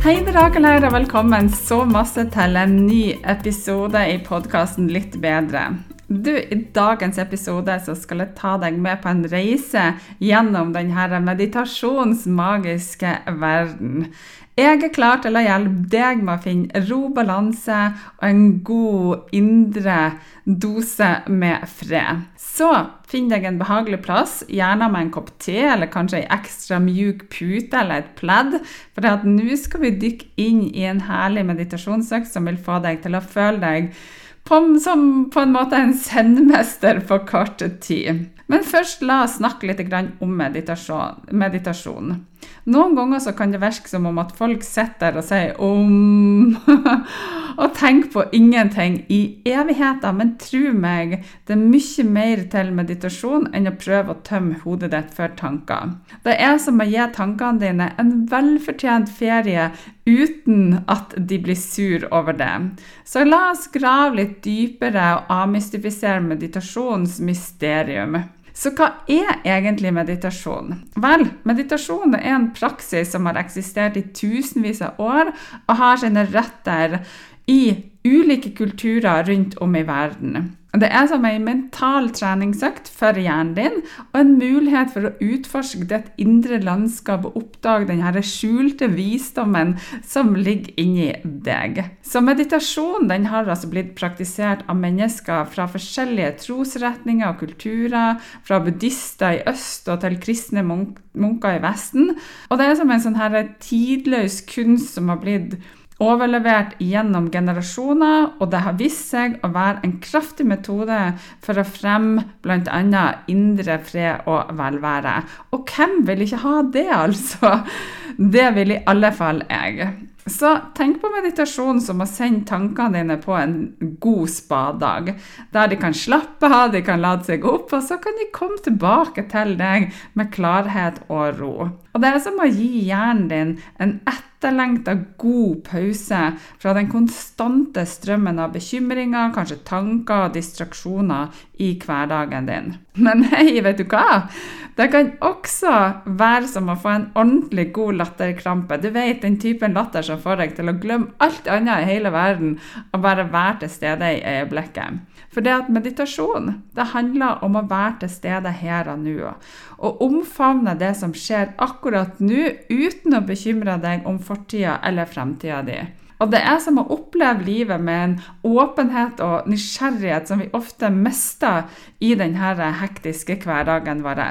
Hei, er her, og velkommen så masse til en ny episode i podkasten Litt bedre. Du, I dagens episode så skal jeg ta deg med på en reise gjennom denne meditasjonsmagiske verden. Jeg er klar til å hjelpe deg med å finne ro, balanse og en god indre dose med fred. Så finn deg en behagelig plass, gjerne med en kopp te eller kanskje ei ekstra mjuk pute eller et pledd. For nå skal vi dykke inn i en herlig meditasjonsøkt som vil få deg til å føle deg på, som på en måte en sendmester på kort tid. Men først la oss snakke litt om meditasjon. meditasjon. Noen ganger så kan det virke som om at folk sitter og sier om og tenker på ingenting i evigheter. Men tro meg, det er mye mer til meditasjon enn å prøve å tømme hodet ditt for tanker. Det er som å gi tankene dine en velfortjent ferie uten at de blir sur over det. Så la oss grave litt dypere og avmystifisere meditasjonens mysterium. Så hva er egentlig meditasjon? Vel, meditasjon er en praksis som har eksistert i tusenvis av år og har sine røtter i ulike kulturer rundt om i verden. Det er som en mental treningsøkt for hjernen din, og en mulighet for å utforske ditt indre landskap og oppdage den skjulte visdommen som ligger inni deg. Så meditasjon har altså blitt praktisert av mennesker fra forskjellige trosretninger og kulturer, fra buddhister i øst og til kristne munker i Vesten. Og det er som en sånn tidløs kunst som har blitt overlevert gjennom generasjoner, og det har vist seg å være en kraftig metode for å fremme bl.a. indre fred og velvære. Og hvem vil ikke ha det, altså? Det vil i alle fall jeg. Så tenk på meditasjon som å sende tankene dine på en god spadag, der de kan slappe av, de kan lade seg opp, og så kan de komme tilbake til deg med klarhet og ro. Og det er som å gi hjernen din en ett etterlengta god pause fra den konstante strømmen av bekymringer, kanskje tanker og distraksjoner i hverdagen din. Men hei, vet du hva? Det kan også være som å få en ordentlig god latterkrampe. Du vet den typen latter som får deg til å glemme alt annet i hele verden og bare være til stede i øyeblikket. For det at meditasjon det handler om å være til stede her og nå. Og omfavne det som skjer akkurat nå, uten å bekymre deg om fortida eller fremtida di. Og det er som å oppleve livet med en åpenhet og nysgjerrighet som vi ofte mister i denne hektiske hverdagen vår.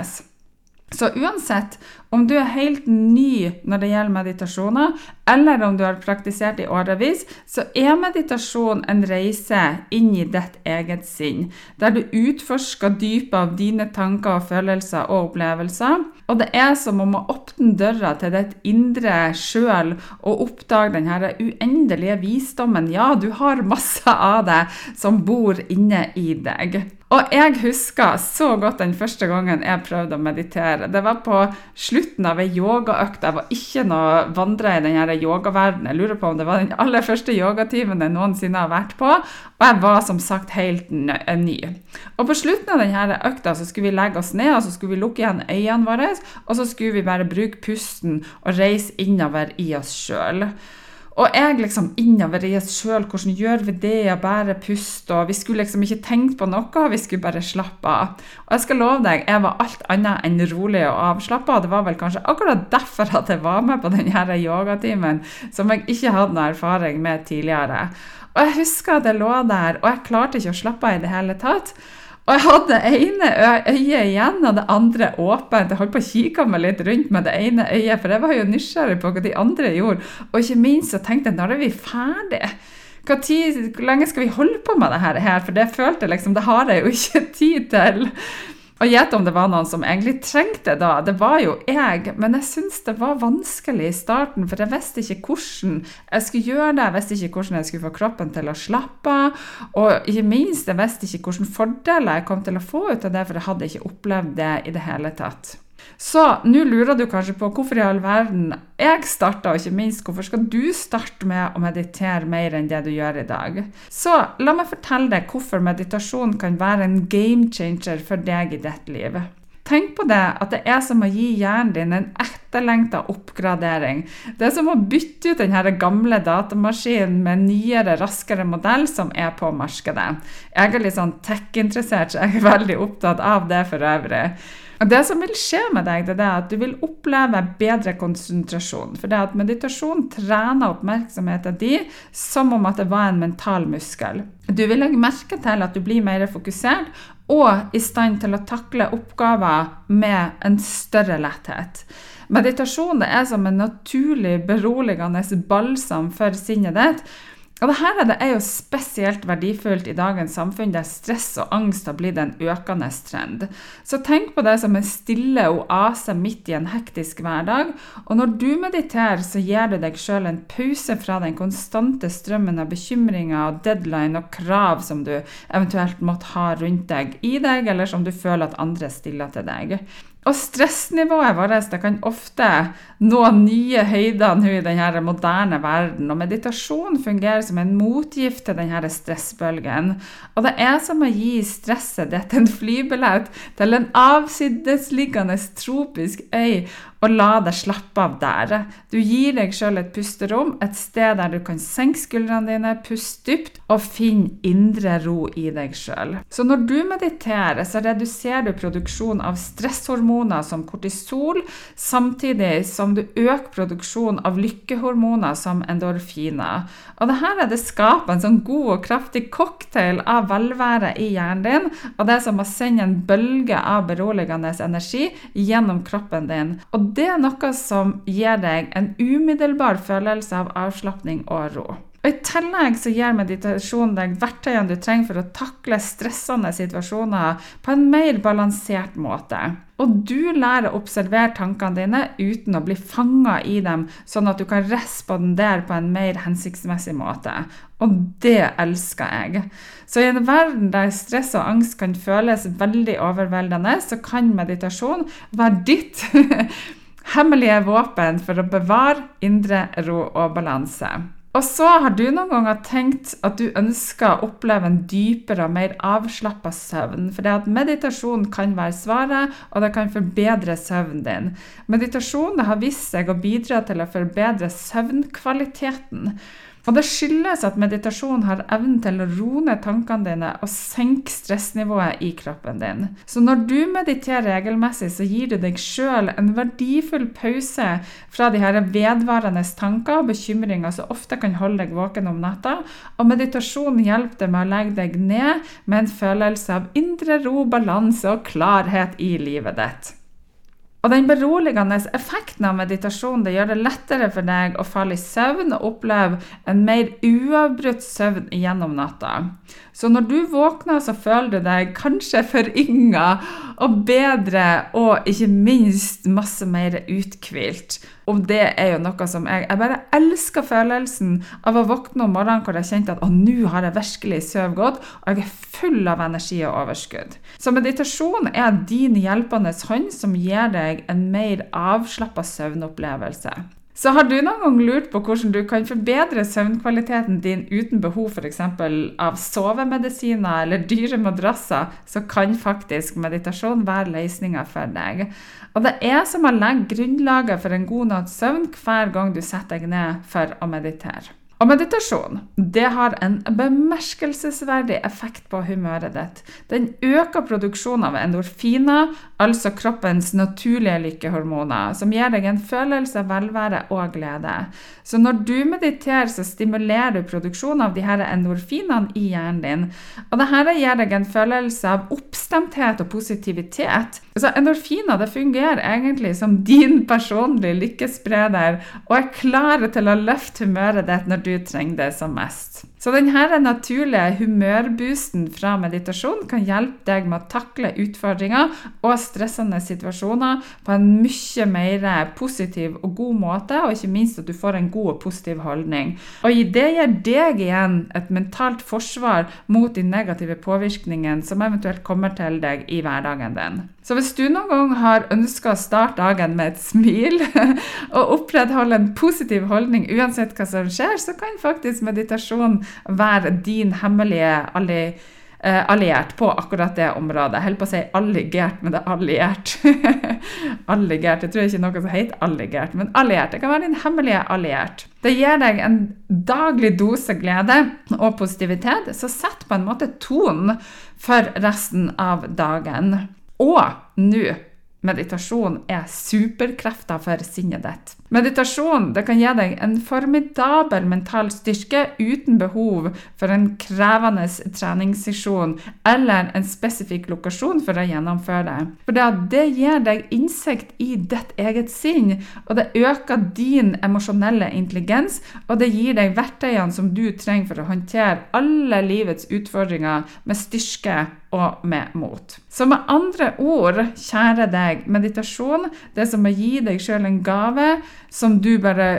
Så uansett om du er helt ny når det gjelder meditasjoner, eller om du har praktisert i årevis, så er meditasjon en reise inn i ditt eget sinn, der du utforsker dypet av dine tanker, og følelser og opplevelser. Og det er som om å åpne døra til ditt indre sjøl og oppdage denne uendelige visdommen. Ja, du har masse av det som bor inne i deg. Og jeg husker så godt den første gangen jeg prøvde å meditere. Det var på slutten av ei yogaøkt. Jeg var ikke noe vandra i denne yogaverdenen. Jeg lurer på om det var den aller første yogatimen jeg noensinne har vært på. Og jeg var som sagt helt ny. Og på slutten av denne økta så skulle vi legge oss ned og så skulle vi lukke igjen øynene våre. Og så skulle vi bare bruke pusten og reise innover i oss sjøl. Og jeg liksom innover i oss sjøl, hvordan gjør vi det? å Bare puste. Og vi skulle liksom ikke tenkt på noe, vi skulle bare slappe av. Og jeg skal love deg, jeg var alt annet enn rolig og avslappa. Det var vel kanskje akkurat derfor at jeg var med på denne yogatimen, som jeg ikke hadde noe erfaring med tidligere. Og jeg husker at jeg lå der, og jeg klarte ikke å slappe av i det hele tatt. Og jeg hadde det ene øyet igjen og det andre åpent. Jeg holdt på å kikke meg litt rundt med det ene øyet, for jeg var jo nysgjerrig på hva de andre gjorde. Og ikke minst så tenkte jeg når er vi ferdige? Hvor lenge skal vi holde på med det her? For det følte jeg liksom, det har jeg jo ikke tid til. Og gjett om det var noen som egentlig trengte det da. Det var jo jeg, men jeg syntes det var vanskelig i starten, for jeg visste ikke hvordan jeg skulle gjøre det. Jeg visste ikke hvordan jeg skulle få kroppen til å slappe av. Og ikke minst, jeg visste ikke hvilke fordeler jeg kom til å få ut av det, for jeg hadde ikke opplevd det i det hele tatt. Så nå lurer du kanskje på hvorfor i all verden jeg starta, og ikke minst hvorfor skal du starte med å meditere mer enn det du gjør i dag. Så la meg fortelle deg hvorfor meditasjon kan være en game changer for deg i ditt liv. Tenk på det at det er som å gi hjernen din en etterlengta oppgradering. Det er som å bytte ut den gamle datamaskinen med en nyere, raskere modell som er på markedet. Jeg er litt sånn tech-interessert, så jeg er veldig opptatt av det for øvrig. Det som vil skje med deg, det er at du vil oppleve bedre konsentrasjon. For det at meditasjon trener oppmerksomheten din som om at det var en mental muskel. Du vil legge merke til at du blir mer fokusert og i stand til å takle oppgaver med en større letthet. Meditasjon er som en naturlig beroligende balsam for sinnet ditt. Og dette er jo spesielt verdifullt i dagens samfunn, der stress og angst har blitt en økende trend. Så tenk på det som en stille oase midt i en hektisk hverdag. Og når du mediterer, så gir du deg sjøl en pause fra den konstante strømmen av bekymringer og deadline og krav som du eventuelt måtte ha rundt deg i deg, eller som du føler at andre stiller til deg. Og stressnivået vårt det kan ofte nå nye høyder nå i denne moderne verden. Og meditasjon fungerer som en motgift til denne stressbølgen. Og det er som å gi stresset ditt en flybillett til en avsidesliggende tropisk øy og la deg slappe av der. Du gir deg sjøl et pusterom, et sted der du kan senke skuldrene dine, puste dypt og finne indre ro i deg sjøl. Så når du mediterer, så reduserer du produksjonen av stresshormoner som kortisol, samtidig som du øker produksjonen av lykkehormoner som endorfiner. Og det her er det skaper en sånn god og kraftig cocktail av velvære i hjernen din, og det er som å sende en bølge av beroligende energi gjennom kroppen din. Og det er noe som gir deg en umiddelbar følelse av avslapning og ro. Og I tillegg så gir meditasjon deg verktøyene du trenger for å takle stressende situasjoner på en mer balansert måte. Og du lærer å observere tankene dine uten å bli fanga i dem, sånn at du kan respondere på en mer hensiktsmessig måte. Og det elsker jeg. Så i en verden der stress og angst kan føles veldig overveldende, så kan meditasjon være ditt hemmelige våpen for å bevare indre ro og balanse. Og så har du noen ganger tenkt at du ønsker å oppleve en dypere og mer avslappa søvn. For det at meditasjon kan være svaret, og det kan forbedre søvnen din. Meditasjon har vist seg å bidra til å forbedre søvnkvaliteten. Og det skyldes at meditasjon har evnen til å roe ned tankene dine og senke stressnivået i kroppen din. Så når du mediterer regelmessig, så gir du deg sjøl en verdifull pause fra de her vedvarende tanker og bekymringer som ofte kan holde deg våken om natta. Og meditasjon hjelper deg med å legge deg ned med en følelse av indre ro, balanse og klarhet i livet ditt. Og den beroligende effekten av meditasjon det gjør det lettere for deg å falle i søvn og oppleve en mer uavbrutt søvn gjennom natta. Så når du våkner, så føler du deg kanskje forynga og bedre og ikke minst masse mer uthvilt. Og det er jo noe som jeg Jeg bare elsker følelsen av å våkne om morgenen hvor jeg kjente at å, nå har jeg virkelig sovet godt, og jeg er full av energi og overskudd. Så meditasjon er din hjelpende hånd som gir deg en mer avslappa søvnopplevelse. Så har du noen gang lurt på hvordan du kan forbedre søvnkvaliteten din uten behov f.eks. av sovemedisiner eller dyre madrasser, så kan faktisk meditasjon være løsninga for deg. Og det er som å legge grunnlaget for en god natts søvn hver gang du setter deg ned for å meditere. Og meditasjon det har en bemerkelsesverdig effekt på humøret ditt. Den øker produksjonen av endorfiner, altså kroppens naturlige lykkehormoner, som gir deg en følelse av velvære og glede. Så når du mediterer, så stimulerer du produksjonen av de her endorfinene i hjernen din. Og dette gir deg en følelse av oppstemthet og positivitet. Så endorfiner det fungerer egentlig som din personlige lykkespreder og er klare til å løfte humøret ditt når du trenger det som mest. Så denne naturlige humørboosten fra meditasjon kan hjelpe deg med å takle utfordringer og stressende situasjoner på en mye mer positiv og god måte, og ikke minst at du får en god og positiv holdning. Og det gir deg igjen et mentalt forsvar mot de negative påvirkningene som eventuelt kommer til deg i hverdagen din. Så hvis du noen gang har ønska å starte dagen med et smil og opprettholde en positiv holdning uansett hva som skjer, så kan faktisk meditasjon være din hemmelige alli eh, alliert på akkurat det området. Jeg holder på å si alligert, men det er alliert. alligert. Jeg tror ikke noe som heter alligert, men alliert. Det kan være din hemmelige alliert. Det gir deg en daglig dose glede og positivitet, så sett på en måte tonen for resten av dagen. Og nå Meditasjon er superkrefter for sinnet ditt. Meditasjon kan gi deg en formidabel mental styrke uten behov for en krevende treningssesjon eller en spesifikk lokasjon for å gjennomføre det. For det gir deg innsikt i ditt eget sinn, og det øker din emosjonelle intelligens, og det gir deg verktøyene som du trenger for å håndtere alle livets utfordringer med styrke og med mot. Så med andre ord, kjære deg, meditasjon det er som å gi deg sjøl en gave som du bare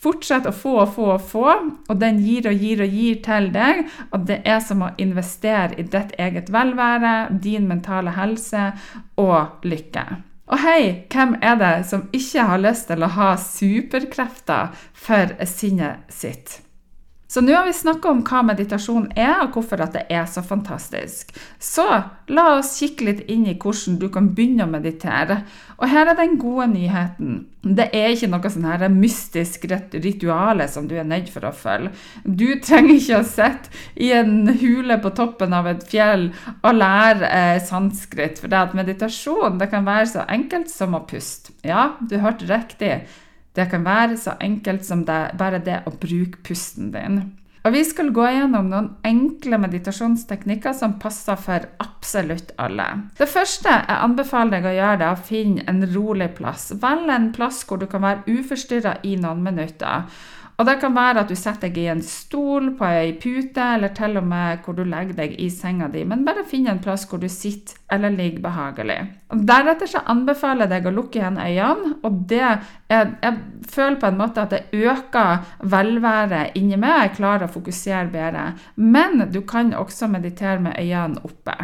fortsetter å få og få og få, og den gir og gir og gir til deg. Og det er som å investere i ditt eget velvære, din mentale helse og lykke. Og hei, hvem er det som ikke har lyst til å ha superkrefter for sinnet sitt? Så nå har vi snakka om hva meditasjon er, og hvorfor det er så fantastisk. Så la oss kikke litt inn i hvordan du kan begynne å meditere. Og her er den gode nyheten. Det er ikke noe sånn her mystisk rituale som du er nødt for å følge. Du trenger ikke å sitte i en hule på toppen av et fjell og lære eh, sanskrit, for det at meditasjon det kan være så enkelt som å puste. Ja, du hørte riktig. Det kan være så enkelt som det, bare det å bruke pusten din. Og Vi skal gå gjennom noen enkle meditasjonsteknikker som passer for absolutt alle. Det første jeg anbefaler deg å gjøre, det er å finne en rolig plass. Velg en plass hvor du kan være uforstyrra i noen minutter. Og Det kan være at du setter deg i en stol, på ei pute, eller til og med hvor du legger deg i senga di. Men bare finn en plass hvor du sitter eller ligger behagelig. Deretter så anbefaler jeg deg å lukke igjen øynene. og det er, Jeg føler på en måte at det øker velværet inni meg. Jeg klarer å fokusere bedre. Men du kan også meditere med øynene oppe.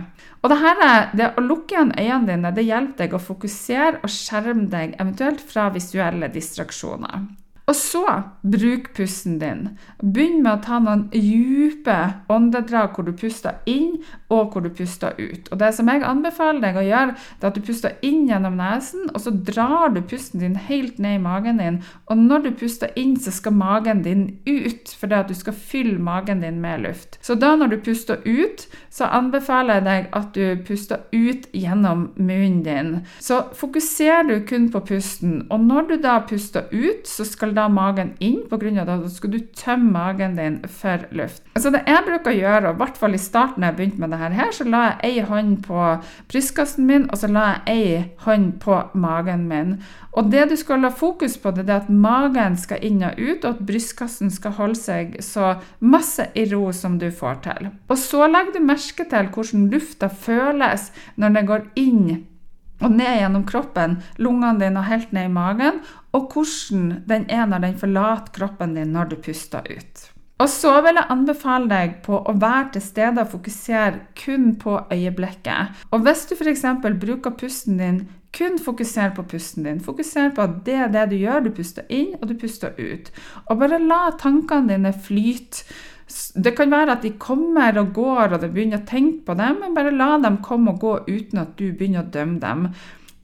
Og det, her, det Å lukke igjen øynene dine det hjelper deg å fokusere og skjerme deg eventuelt fra visuelle distraksjoner. Og så bruk pusten din. Begynn med å ta noen dype åndedrag hvor du puster inn og hvor du puster ut. Og Det som jeg anbefaler deg å gjøre, det er at du puster inn gjennom nesen, og så drar du pusten din helt ned i magen din. Og når du puster inn, så skal magen din ut, for det at du skal fylle magen din med luft. Så da når du puster ut, så anbefaler jeg deg at du puster ut gjennom munnen din. Så fokuserer du kun på pusten, og når du da puster ut, så skal da magen inn, pga. at da skal du tømme magen din for luft. Så Det jeg bruker å gjøre, og i hvert fall i starten da jeg begynte med dette, her, så la jeg ei hånd på brystkassen min, og så la jeg ei hånd på magen min. Og det du skal ha fokus på, det er at magen skal inn og ut, og at brystkassen skal holde seg så masse i ro som du får til. Og så legger du merke til hvordan lufta føles når den går inn og ned gjennom kroppen, lungene dine og helt ned i magen, og hvordan den er når den forlater kroppen din når du puster ut. Og så vil jeg anbefale deg på å være til stede og fokusere kun på øyeblikket. Og hvis du f.eks. bruker pusten din, kun fokuser på pusten din. Fokuser på at det er det du gjør. Du puster inn, og du puster ut. Og bare la tankene dine flyte. Det kan være at de kommer og går, og du begynner å tenke på dem, men bare la dem komme og gå uten at du begynner å dømme dem.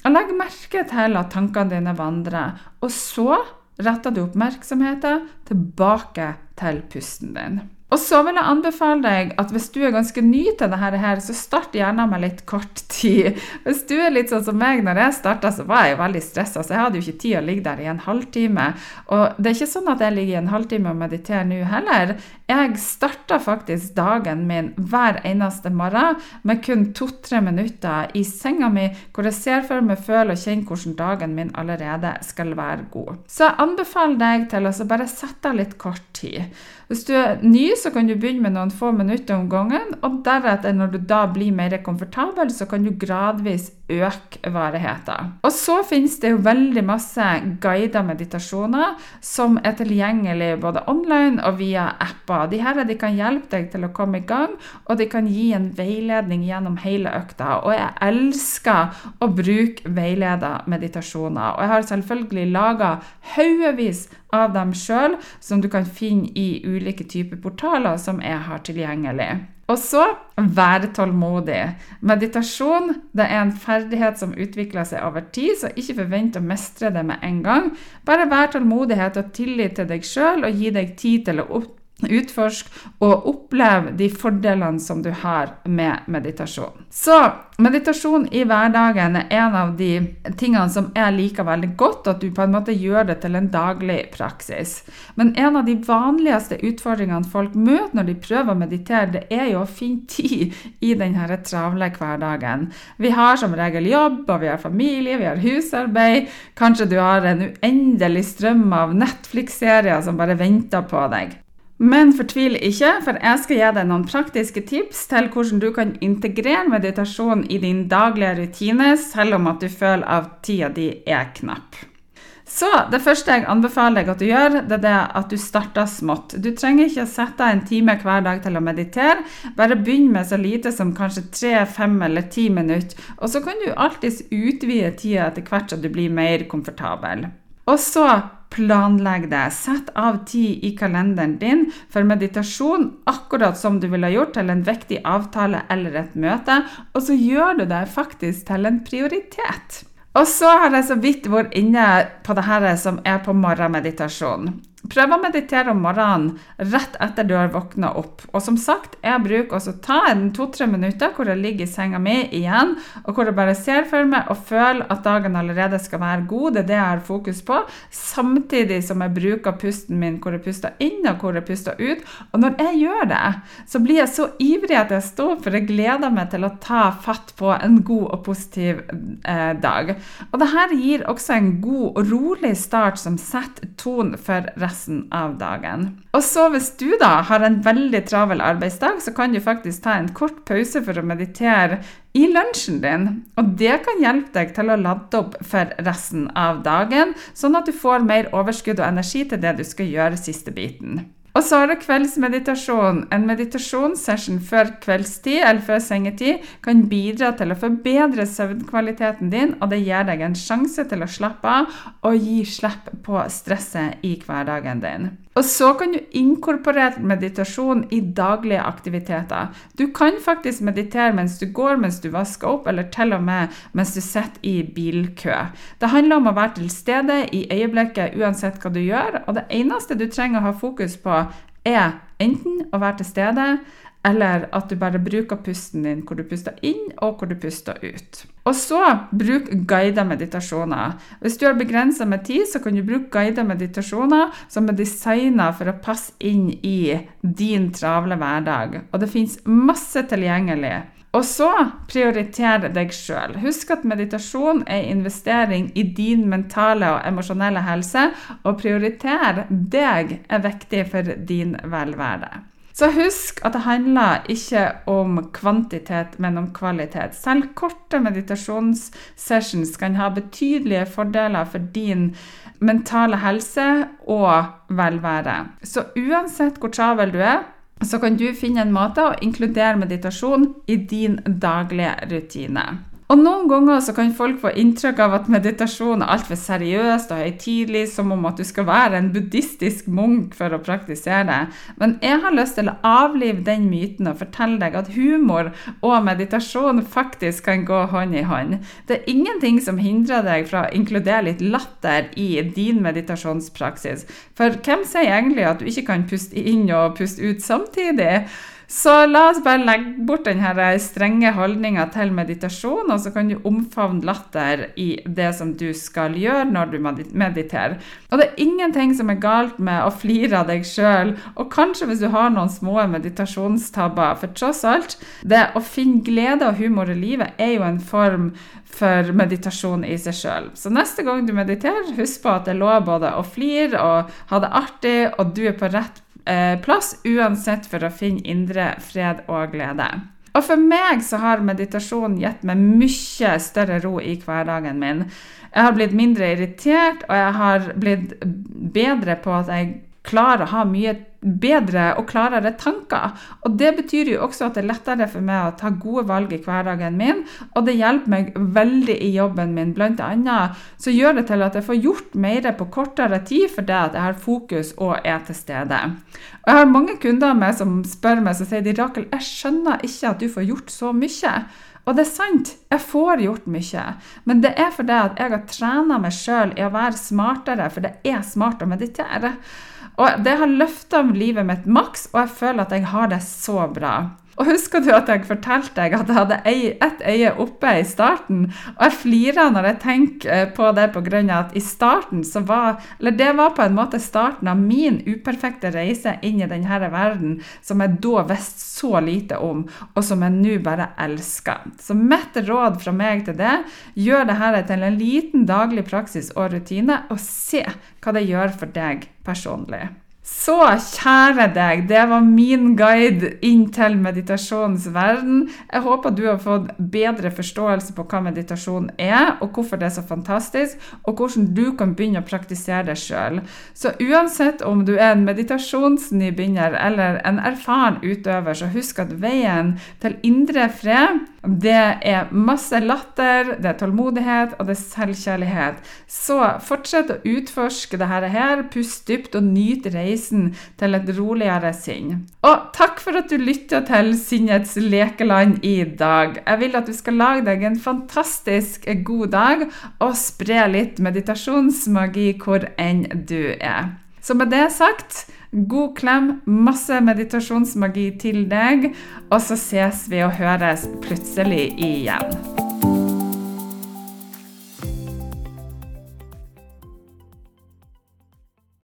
Og legg merke til at tankene dine vandrer. Og så retter du oppmerksomheten tilbake til pusten din. Og så vil jeg anbefale deg at hvis du er ganske ny til dette, her, så start gjerne med litt kort tid. Hvis du er litt sånn som meg, når jeg starta, så var jeg veldig stressa, så jeg hadde jo ikke tid å ligge der i en halvtime. Og det er ikke sånn at jeg ligger i en halvtime og mediterer nå heller. Jeg starta faktisk dagen min hver eneste morgen med kun to-tre minutter i senga mi, hvor jeg ser for meg, føler og kjenner hvordan dagen min allerede skal være god. Så jeg anbefaler deg til å bare sette av litt kort tid. Hvis du er ny, så kan du begynne med noen få minutter om gangen. Og deretter, når du da blir mer komfortabel, så kan du gradvis øke varigheten. Og så finnes det jo veldig masse guidede meditasjoner som er tilgjengelig både online og via apper. De her de kan hjelpe deg til å komme i gang, og de kan gi en veiledning gjennom hele økta. Og jeg elsker å bruke veileda meditasjoner. Og jeg har selvfølgelig laga haugevis av dem sjøl, som du kan finne i ulike typer portaler som jeg har tilgjengelig. Og så vær tålmodig. Meditasjon det er en ferdighet som utvikler seg over tid, så ikke forvent å mestre det med en gang. Bare vær tålmodighet og tillit til deg sjøl, og gi deg tid til å opp Utforsk og opplev de fordelene som du har med meditasjon. Så meditasjon i hverdagen er en av de tingene som jeg liker veldig godt, at du på en måte gjør det til en daglig praksis. Men en av de vanligste utfordringene folk møter når de prøver å meditere, det er jo å finne tid i denne travle hverdagen. Vi har som regel jobb, og vi har familie, vi har husarbeid. Kanskje du har en uendelig strøm av Netflix-serier som bare venter på deg. Men fortvil ikke, for jeg skal gi deg noen praktiske tips til hvordan du kan integrere meditasjon i din daglige rutine, selv om at du føler at tida di er knapp. Så Det første jeg anbefaler deg at du gjør, det er det at du starter smått. Du trenger ikke å sette en time hver dag til å meditere. Bare begynn med så lite som kanskje tre, fem eller ti minutter. Og så kan du alltids utvide tida etter hvert så du blir mer komfortabel. Og så planlegg det. Sett av tid i kalenderen din for meditasjon, akkurat som du ville gjort til en viktig avtale eller et møte, og så gjør du det faktisk til en prioritet. Og så har jeg så vidt vært inne på det her som er på morgenmeditasjon. Prøv å meditere om morgenen rett etter du har våkna opp. Og som sagt, jeg bruker også ta en to-tre minutter hvor jeg ligger i senga mi igjen, og hvor jeg bare ser for meg og føler at dagen allerede skal være god. Det er det jeg har fokus på. Samtidig som jeg bruker pusten min hvor jeg puster inn og hvor jeg puster ut. Og når jeg gjør det, så blir jeg så ivrig at jeg står for jeg gleder meg til å ta fatt på en god og positiv eh, dag. Og det her gir også en god og rolig start som setter ton for resten resten av dagen. Og så hvis du da har en veldig travel arbeidsdag, så kan du faktisk ta en kort pause for å meditere i lunsjen din. Og det kan hjelpe deg til å lade opp for resten av dagen, sånn at du får mer overskudd og energi til det du skal gjøre siste biten. Og så er det kveldsmeditasjon. En meditasjonssession før kveldstid eller før sengetid kan bidra til å forbedre søvnkvaliteten din, og det gir deg en sjanse til å slappe av og gi slipp på stresset i hverdagen din. Og så kan du inkorporere meditasjon i daglige aktiviteter. Du kan faktisk meditere mens du går, mens du vasker opp, eller til og med mens du sitter i bilkø. Det handler om å være til stede i øyeblikket uansett hva du gjør, og det eneste du trenger å ha fokus på, er enten å være til stede eller at du bare bruker pusten din, hvor du puster inn og hvor du puster ut. Og så bruk guidede meditasjoner. Hvis du har begrensa med tid, så kan du bruke guidede meditasjoner som er designa for å passe inn i din travle hverdag. Og det fins masse tilgjengelig. Og så prioriter deg sjøl. Husk at meditasjon er investering i din mentale og emosjonelle helse, og prioriter deg er viktig for din velvære. Så husk at det handler ikke om kvantitet, men om kvalitet. Selv korte meditasjonssessions kan ha betydelige fordeler for din mentale helse og velvære. Så uansett hvor travel du er, så kan du finne en måte å inkludere meditasjon i din daglige rutine. Og Noen ganger så kan folk få inntrykk av at meditasjon er altfor seriøst og høytidelig, som om at du skal være en buddhistisk munk for å praktisere det. Men jeg har lyst til å avlive den myten og fortelle deg at humor og meditasjon faktisk kan gå hånd i hånd. Det er ingenting som hindrer deg fra å inkludere litt latter i din meditasjonspraksis. For hvem sier egentlig at du ikke kan puste inn og puste ut samtidig? Så la oss bare legge bort denne strenge holdninga til meditasjon, og så kan du omfavne latter i det som du skal gjøre når du mediterer. Og det er ingenting som er galt med å flire av deg sjøl, og kanskje hvis du har noen små meditasjonstabber, for tross alt, det å finne glede og humor i livet er jo en form for meditasjon i seg sjøl. Så neste gang du mediterer, husk på at det er lov både å flire og ha det artig, og du er på rett eh, plass, uansett for å finne indre fred og glede. Og for meg så har meditasjon gitt meg mye større ro i hverdagen min. Jeg har blitt mindre irritert, og jeg har blitt bedre på at jeg klarer å ha mye bedre og klarere tanker. Og Det betyr jo også at det er lettere for meg å ta gode valg i hverdagen min, og det hjelper meg veldig i jobben min. Blant annet så gjør det til at jeg får gjort mer på kortere tid fordi at jeg har fokus og er til stede. Og Jeg har mange kunder meg som spør meg så sier de, Rakel, jeg skjønner ikke at du får gjort så mye. Og det er sant, jeg får gjort mye, men det er fordi at jeg har trena meg sjøl i å være smartere, for det er smart å meditere. Og det har løfta livet mitt maks, og jeg føler at jeg har det så bra. Og husker du at jeg fortalte deg at jeg hadde ett øye oppe i starten? Og jeg flirer når jeg tenker eh, på det pga. at i starten så var Eller det var på en måte starten av min uperfekte reise inn i denne verden, som jeg da visste så lite om, og som jeg nå bare elsker. Så mitt råd fra meg til det, gjør dette til en liten daglig praksis og rutine, og se hva det gjør for deg personlig. Så kjære deg, det var min guide inn til meditasjonens verden. Jeg håper du har fått bedre forståelse på hva meditasjon er, og hvorfor det er så fantastisk, og hvordan du kan begynne å praktisere det sjøl. Så uansett om du er en meditasjonsnybegynner eller en erfaren utøver, så husk at veien til indre fred det er masse latter, det er tålmodighet og det er selvkjærlighet. Så fortsett å utforske dette her, pust dypt og nyt reisen til et roligere sinn. Og takk for at du lytta til Sinnets lekeland i dag. Jeg vil at du skal lage deg en fantastisk god dag og spre litt meditasjonsmagi hvor enn du er. Så med det sagt God klem, masse meditasjonsmagi til deg, og så ses vi og høres plutselig igjen.